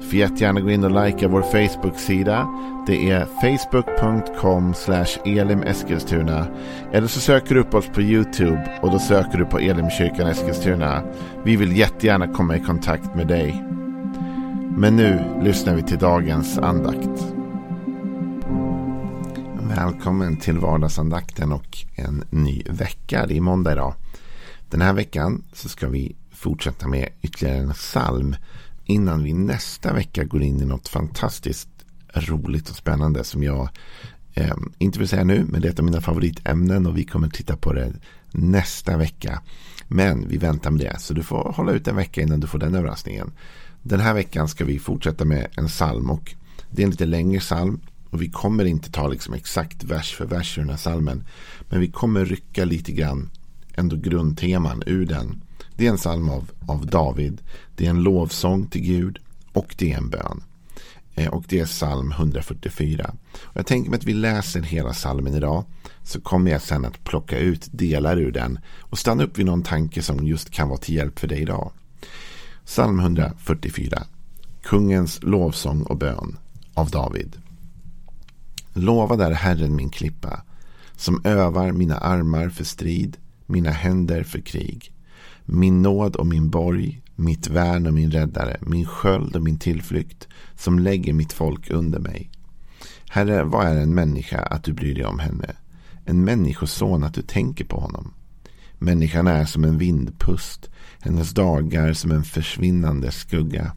Du får jättegärna gå in och likea vår Facebook-sida. Det är facebook.com elimeskilstuna. Eller så söker du upp oss på YouTube och då söker du på Elimkyrkan Eskilstuna. Vi vill jättegärna komma i kontakt med dig. Men nu lyssnar vi till dagens andakt. Välkommen till vardagsandakten och en ny vecka. Det är måndag idag. Den här veckan så ska vi fortsätta med ytterligare en psalm innan vi nästa vecka går in i något fantastiskt roligt och spännande som jag eh, inte vill säga nu, men det är ett av mina favoritämnen och vi kommer titta på det nästa vecka. Men vi väntar med det, så du får hålla ut en vecka innan du får den överraskningen. Den här veckan ska vi fortsätta med en psalm och det är en lite längre psalm och vi kommer inte ta liksom exakt vers för vers ur den här psalmen. Men vi kommer rycka lite grann ändå grundteman ur den. Det är en psalm av, av David. Det är en lovsång till Gud och det är en bön. Eh, och det är psalm 144. Och jag tänker mig att vi läser hela psalmen idag. Så kommer jag sen att plocka ut delar ur den. Och stanna upp vid någon tanke som just kan vara till hjälp för dig idag. Psalm 144. Kungens lovsång och bön av David. Lovad är Herren min klippa. Som övar mina armar för strid. Mina händer för krig. Min nåd och min borg, mitt värn och min räddare, min sköld och min tillflykt, som lägger mitt folk under mig. Herre, vad är en människa att du bryr dig om henne? En människoson att du tänker på honom. Människan är som en vindpust, hennes dagar som en försvinnande skugga.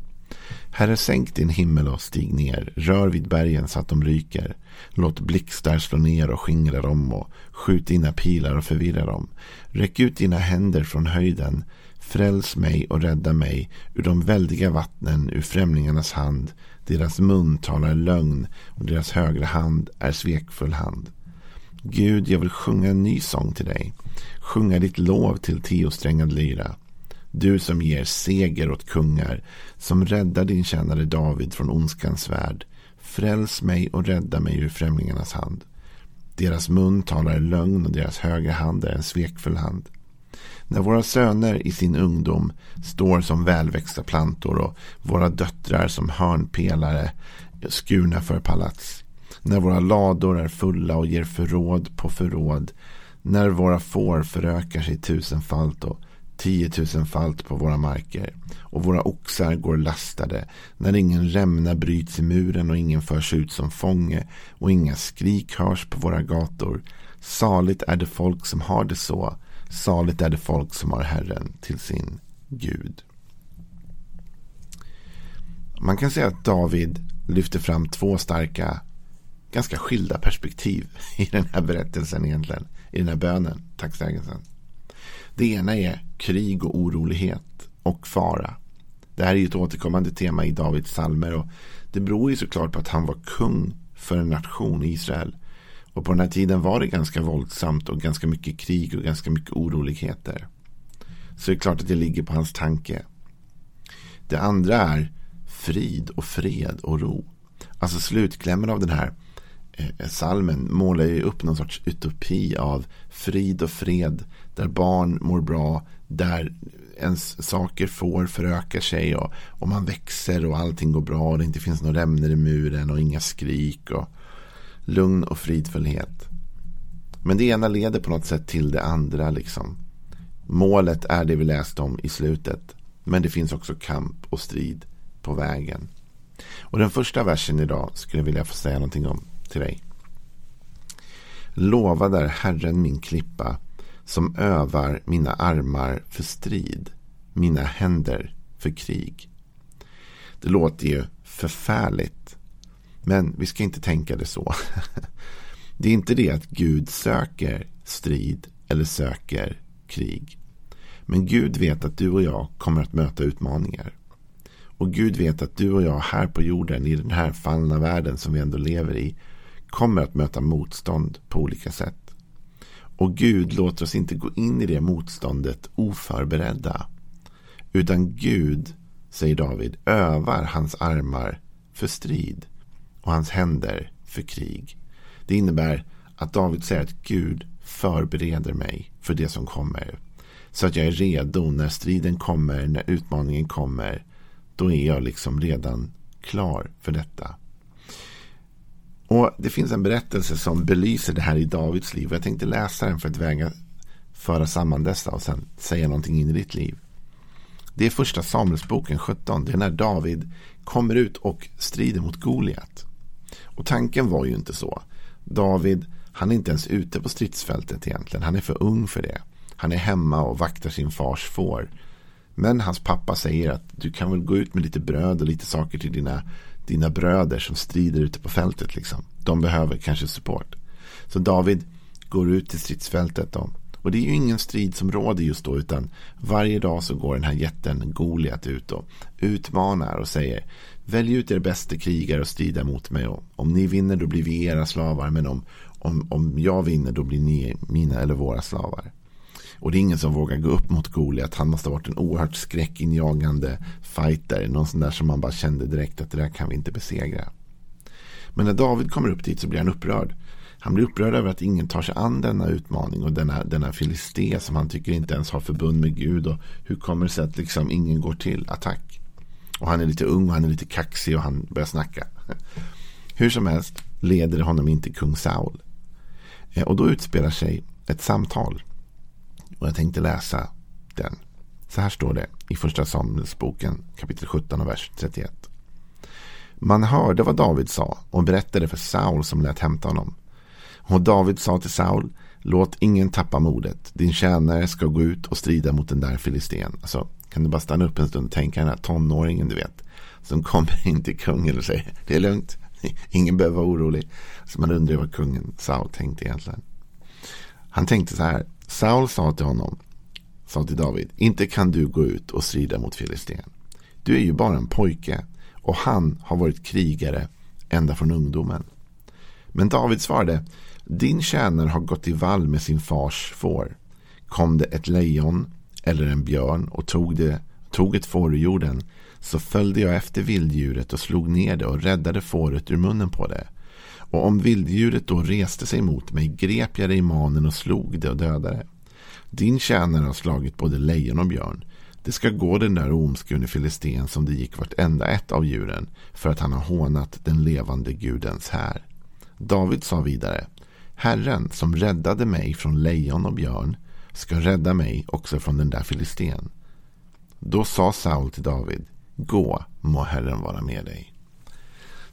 Herre, sänk din himmel och stig ner, rör vid bergen så att de ryker. Låt blixtar slå ner och skingra dem och skjut dina pilar och förvirra dem. Räck ut dina händer från höjden, fräls mig och rädda mig ur de väldiga vattnen, ur främlingarnas hand. Deras mun talar lögn och deras högra hand är svekfull hand. Gud, jag vill sjunga en ny sång till dig, sjunga ditt lov till tiosträngad lyra. Du som ger seger åt kungar, som räddar din tjänare David från ondskans värld. Fräls mig och rädda mig ur främlingarnas hand. Deras mun talar lögn och deras högra hand är en svekfull hand. När våra söner i sin ungdom står som välväxta plantor och våra döttrar som hörnpelare skurna för palats. När våra lador är fulla och ger förråd på förråd. När våra får förökar sig tusenfalt och tiotusenfalt på våra marker och våra oxar går lastade när ingen rämna bryts i muren och ingen förs ut som fånge och inga skrik hörs på våra gator. Saligt är det folk som har det så. Saligt är det folk som har Herren till sin Gud. Man kan säga att David lyfter fram två starka, ganska skilda perspektiv i den här berättelsen egentligen. I den här bönen, tacksägelsen. Det ena är krig och orolighet och fara. Det här är ju ett återkommande tema i Davids salmer och det beror ju såklart på att han var kung för en nation, Israel. Och på den här tiden var det ganska våldsamt och ganska mycket krig och ganska mycket oroligheter. Så det är klart att det ligger på hans tanke. Det andra är frid och fred och ro. Alltså slutklämmen av den här Eh, salmen målar ju upp någon sorts utopi av frid och fred. Där barn mår bra, där ens saker får föröka sig och, och man växer och allting går bra och det inte finns några rämnor i muren och inga skrik och lugn och fridfullhet. Men det ena leder på något sätt till det andra liksom. Målet är det vi läste om i slutet. Men det finns också kamp och strid på vägen. Och den första versen idag skulle jag vilja få säga någonting om till dig. Lovad är Herren min klippa som övar mina armar för strid, mina händer för krig. Det låter ju förfärligt. Men vi ska inte tänka det så. Det är inte det att Gud söker strid eller söker krig. Men Gud vet att du och jag kommer att möta utmaningar. Och Gud vet att du och jag här på jorden, i den här fallna världen som vi ändå lever i, kommer att möta motstånd på olika sätt. Och Gud låter oss inte gå in i det motståndet oförberedda. Utan Gud, säger David, övar hans armar för strid och hans händer för krig. Det innebär att David säger att Gud förbereder mig för det som kommer. Så att jag är redo när striden kommer, när utmaningen kommer. Då är jag liksom redan klar för detta. Och Det finns en berättelse som belyser det här i Davids liv. Jag tänkte läsa den för att väga föra samman dessa och sen säga någonting in i ditt liv. Det är första Samuelsboken 17. Det är när David kommer ut och strider mot Goliat. Och tanken var ju inte så. David, han är inte ens ute på stridsfältet egentligen. Han är för ung för det. Han är hemma och vaktar sin fars får. Men hans pappa säger att du kan väl gå ut med lite bröd och lite saker till dina, dina bröder som strider ute på fältet. Liksom. De behöver kanske support. Så David går ut till stridsfältet. Då. Och det är ju ingen strid som råder just då. Utan varje dag så går den här jätten Goliat ut och utmanar och säger Välj ut er bästa krigare och strida mot mig. Och om ni vinner då blir vi era slavar. Men om, om, om jag vinner då blir ni mina eller våra slavar. Och det är ingen som vågar gå upp mot Goliat. Han måste ha varit en oerhört skräckinjagande fighter. Någon sån där som man bara kände direkt att det där kan vi inte besegra. Men när David kommer upp dit så blir han upprörd. Han blir upprörd över att ingen tar sig an denna utmaning och denna, denna filisté som han tycker inte ens har förbund med Gud. Och hur kommer det sig att liksom ingen går till attack? Och han är lite ung och han är lite kaxig och han börjar snacka. Hur som helst leder det honom in till kung Saul. Eh, och då utspelar sig ett samtal. Och jag tänkte läsa den. Så här står det i första Samuelsboken kapitel 17 och vers 31. Man hörde vad David sa och berättade för Saul som lät hämta honom. Och David sa till Saul, låt ingen tappa modet. Din tjänare ska gå ut och strida mot den där filisten. Alltså, kan du bara stanna upp en stund och tänka den här tonåringen du vet. Som kommer in till kungen och säger, det är lugnt. Ingen behöver vara orolig. Så man undrar vad kungen Saul tänkte egentligen. Han tänkte så här, Saul sa till honom, sa till David, inte kan du gå ut och strida mot filisten. Du är ju bara en pojke och han har varit krigare ända från ungdomen. Men David svarade, din tjänare har gått i vall med sin fars får. Kom det ett lejon eller en björn och tog, det, tog ett får ur jorden så följde jag efter vilddjuret och slog ner det och räddade fåret ur munnen på det. Och om vilddjuret då reste sig mot mig grep jag det i manen och slog det och dödade det. Din tjänare har slagit både lejon och björn. Det ska gå den där omskurne filisten som det gick vartenda ett av djuren för att han har hånat den levande gudens här. David sa vidare Herren som räddade mig från lejon och björn ska rädda mig också från den där filisten. Då sa Saul till David Gå, må Herren vara med dig.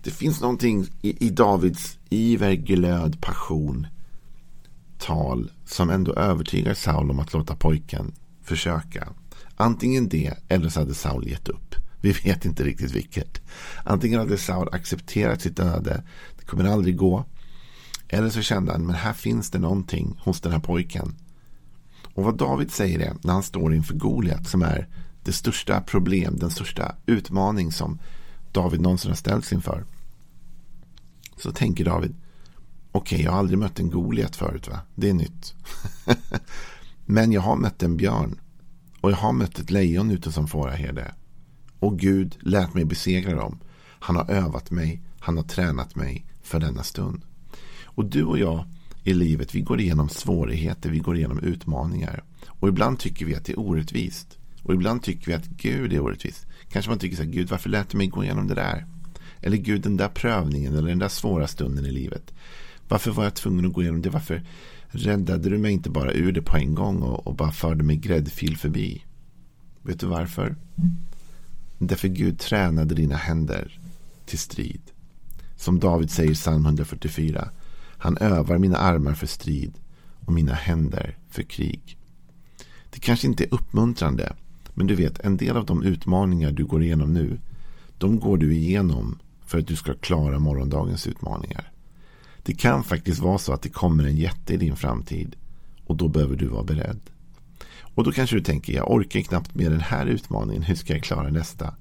Det finns någonting i, i Davids iver, glöd, passion, tal som ändå övertygar Saul om att låta pojken försöka. Antingen det eller så hade Saul gett upp. Vi vet inte riktigt vilket. Antingen hade Saul accepterat sitt öde. Det kommer aldrig gå. Eller så kände han, men här finns det någonting hos den här pojken. Och vad David säger är, när han står inför Goliat som är det största problem, den största utmaning som David någonsin har ställts inför. Så tänker David, okej okay, jag har aldrig mött en Goliat förut va, det är nytt. Men jag har mött en björn och jag har mött ett lejon ute som fåraherde. Och Gud lät mig besegra dem. Han har övat mig, han har tränat mig för denna stund. Och du och jag i livet, vi går igenom svårigheter, vi går igenom utmaningar. Och ibland tycker vi att det är orättvist. Och ibland tycker vi att Gud är orättvis. Kanske man tycker så här, Gud varför lät du mig gå igenom det där? Eller Gud den där prövningen eller den där svåra stunden i livet. Varför var jag tvungen att gå igenom det? Varför räddade du mig inte bara ur det på en gång och, och bara förde mig gräddfil förbi? Vet du varför? Därför Gud tränade dina händer till strid. Som David säger i psalm 144. Han övar mina armar för strid och mina händer för krig. Det kanske inte är uppmuntrande. Men du vet, en del av de utmaningar du går igenom nu. De går du igenom för att du ska klara morgondagens utmaningar. Det kan faktiskt vara så att det kommer en jätte i din framtid. Och då behöver du vara beredd. Och då kanske du tänker, jag orkar knappt med den här utmaningen. Hur ska jag klara nästa?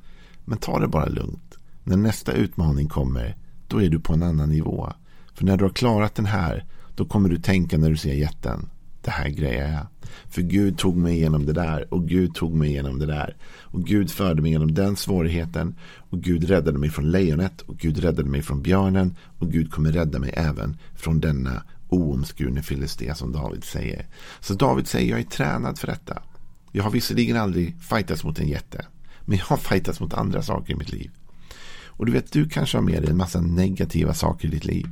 Men ta det bara lugnt. När nästa utmaning kommer, då är du på en annan nivå. För när du har klarat den här, då kommer du tänka när du ser jätten det här grejer jag. För Gud tog mig igenom det där och Gud tog mig igenom det där. Och Gud förde mig igenom den svårigheten. Och Gud räddade mig från lejonet och Gud räddade mig från björnen. Och Gud kommer rädda mig även från denna oomskurne filisté som David säger. Så David säger jag är tränad för detta. Jag har visserligen aldrig fightats mot en jätte. Men jag har fightats mot andra saker i mitt liv. Och du vet, du kanske har med dig en massa negativa saker i ditt liv.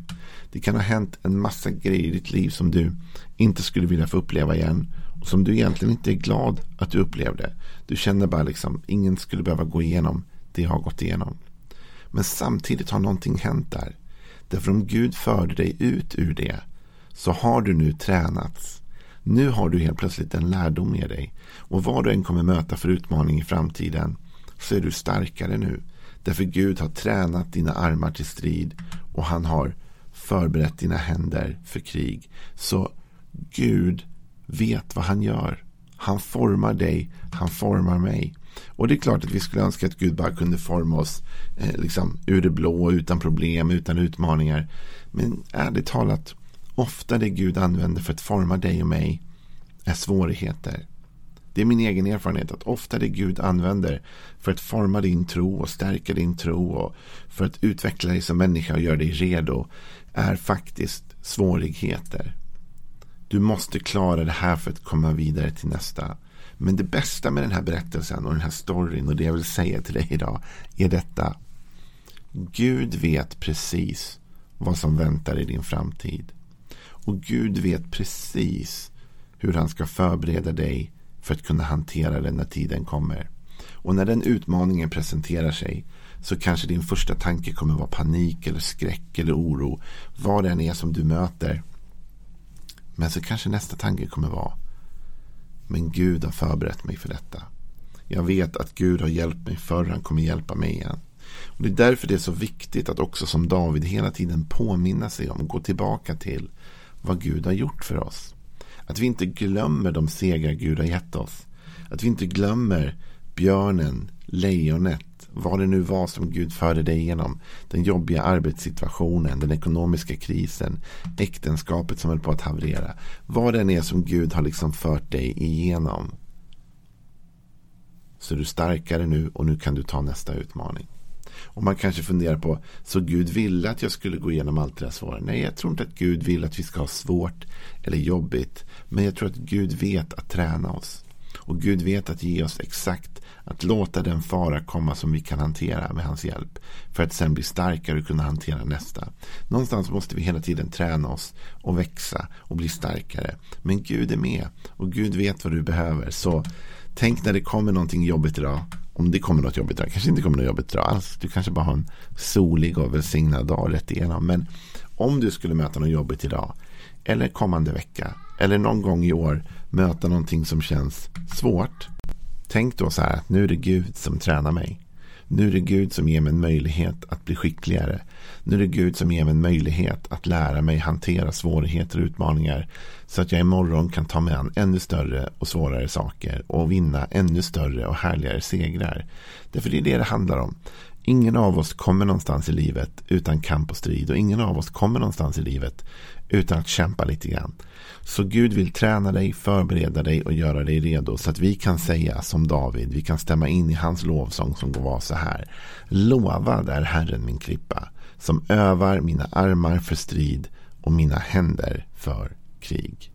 Det kan ha hänt en massa grejer i ditt liv som du inte skulle vilja få uppleva igen. Och som du egentligen inte är glad att du upplevde. Du känner bara liksom, ingen skulle behöva gå igenom det jag har gått igenom. Men samtidigt har någonting hänt där. Därför om Gud förde dig ut ur det så har du nu tränats. Nu har du helt plötsligt en lärdom med dig. Och vad du än kommer möta för utmaning i framtiden så är du starkare nu. Därför Gud har tränat dina armar till strid och han har förberett dina händer för krig. Så Gud vet vad han gör. Han formar dig, han formar mig. Och det är klart att vi skulle önska att Gud bara kunde forma oss eh, liksom, ur det blå, utan problem, utan utmaningar. Men ärligt talat, ofta det Gud använder för att forma dig och mig är svårigheter. Det är min egen erfarenhet att ofta det Gud använder för att forma din tro och stärka din tro och för att utveckla dig som människa och göra dig redo är faktiskt svårigheter. Du måste klara det här för att komma vidare till nästa. Men det bästa med den här berättelsen och den här storyn och det jag vill säga till dig idag är detta. Gud vet precis vad som väntar i din framtid. Och Gud vet precis hur han ska förbereda dig för att kunna hantera den när tiden kommer. Och när den utmaningen presenterar sig så kanske din första tanke kommer vara panik eller skräck eller oro. Vad det än är som du möter. Men så kanske nästa tanke kommer vara men Gud har förberett mig för detta. Jag vet att Gud har hjälpt mig förr, han kommer hjälpa mig igen. Och Det är därför det är så viktigt att också som David hela tiden påminna sig om, gå tillbaka till vad Gud har gjort för oss. Att vi inte glömmer de segrar Gud har gett oss. Att vi inte glömmer björnen, lejonet, vad det nu var som Gud förde dig igenom. Den jobbiga arbetssituationen, den ekonomiska krisen, äktenskapet som höll på att haverera. Vad det än är som Gud har liksom fört dig igenom. Så är du starkare nu och nu kan du ta nästa utmaning. Och man kanske funderar på, så Gud ville att jag skulle gå igenom allt det där svåra? Nej, jag tror inte att Gud vill att vi ska ha svårt eller jobbigt. Men jag tror att Gud vet att träna oss. Och Gud vet att ge oss exakt att låta den fara komma som vi kan hantera med hans hjälp. För att sen bli starkare och kunna hantera nästa. Någonstans måste vi hela tiden träna oss och växa och bli starkare. Men Gud är med och Gud vet vad du behöver. Så tänk när det kommer någonting jobbigt idag. Om det kommer något jobbigt idag. Kanske inte kommer något jobbigt idag alls. Du kanske bara har en solig och välsignad dag rätt igenom. Men om du skulle möta något jobbigt idag. Eller kommande vecka. Eller någon gång i år möta någonting som känns svårt. Tänk då så här att nu är det Gud som tränar mig. Nu är det Gud som ger mig en möjlighet att bli skickligare. Nu är det Gud som ger mig en möjlighet att lära mig hantera svårigheter och utmaningar. Så att jag imorgon kan ta mig an ännu större och svårare saker och vinna ännu större och härligare segrar. Därför det är det det handlar om. Ingen av oss kommer någonstans i livet utan kamp och strid och ingen av oss kommer någonstans i livet utan att kämpa lite grann. Så Gud vill träna dig, förbereda dig och göra dig redo så att vi kan säga som David, vi kan stämma in i hans lovsång som går så här. Lovad är Herren min klippa, som övar mina armar för strid och mina händer för krig.